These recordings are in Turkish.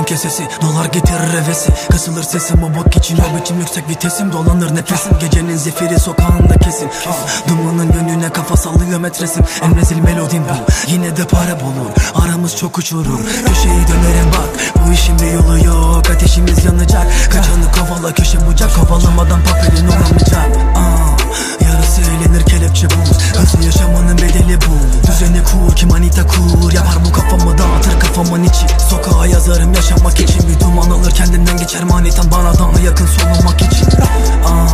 kesesi Dolar getirir hevesi. Kasılır sesim o bok için Nöbetim yüksek vitesim. Dolanır nefesim Gecenin zifiri sokağında kesin. Ah, Dumanın yönüne kafa sallıyor metresim. En rezil melodim bu Yine de para bulur. Aramız çok uçurum Köşeyi dönerim bak. Bu işin bir yolu yok Ateşimiz yanacak. Kaçanı kovala köşe bucak. Kovalamadan papelin olamayacak kafamın içi Sokağa yazarım yaşamak için. Bir duman alır kendinden geçer manitan Bana daha yakın solunmak için. Ah,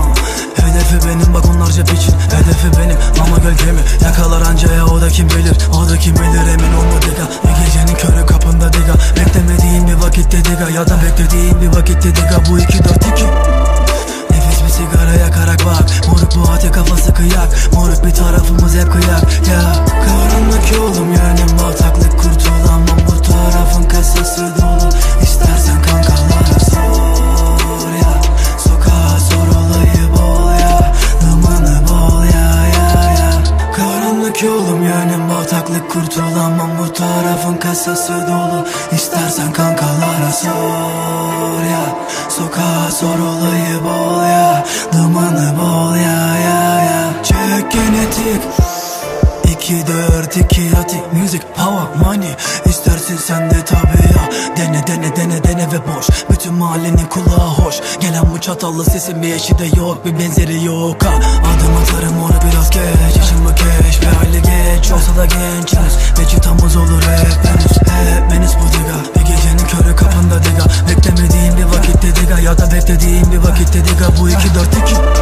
Hedefi benim bak onlarca biçin Hedefi benim ama gölgemi. Yakalar anca ya o da kim bilir? O da kim bilir emin olma diga. Bir gecenin körü kapında diga. Beklemediğin bir vakitte diga. Ya da beklediğin bir vakitte diga. Bu iki dört iki. Nefis bir sigara yakarak bak. Moruk bu ate kafası kıyak. Moruk bir tarafımız bataklık kurtulamam. Bu tarafın kasası dolu. İstersen kankalara sor ya. Sokağa sor olayı bol ya. Dumanı bol ya ya ya. Çek genetik. 2 4 2 atik Music power money. İstersin sen de tabi ya. Dene dene dene dene ve boş. Bütün mahallenin kulağı hoş. Gelen bu çatallı sesin bir eşi de yok. Bir benzeri yok ha. Adım atarım onu biraz geç. Yaşımı beklediğin bir vakitte diga Bu iki dört iki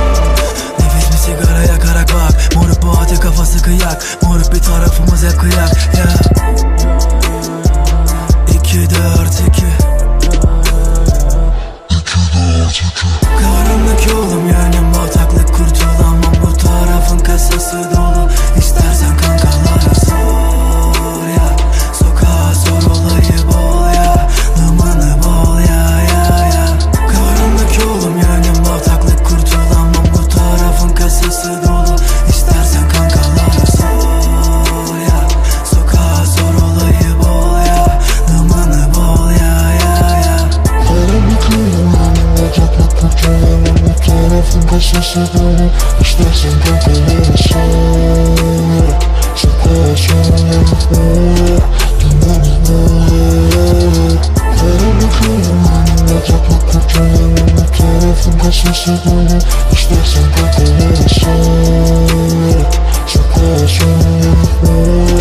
kaçması böyle İstersen kontrolü sonra Çıkarsın yanımda Dünyanı böyle Karımı kırmanla Takıp kurtulamam Tarafın kaçması böyle İstersen kontrolü sonra Çıkarsın yanımda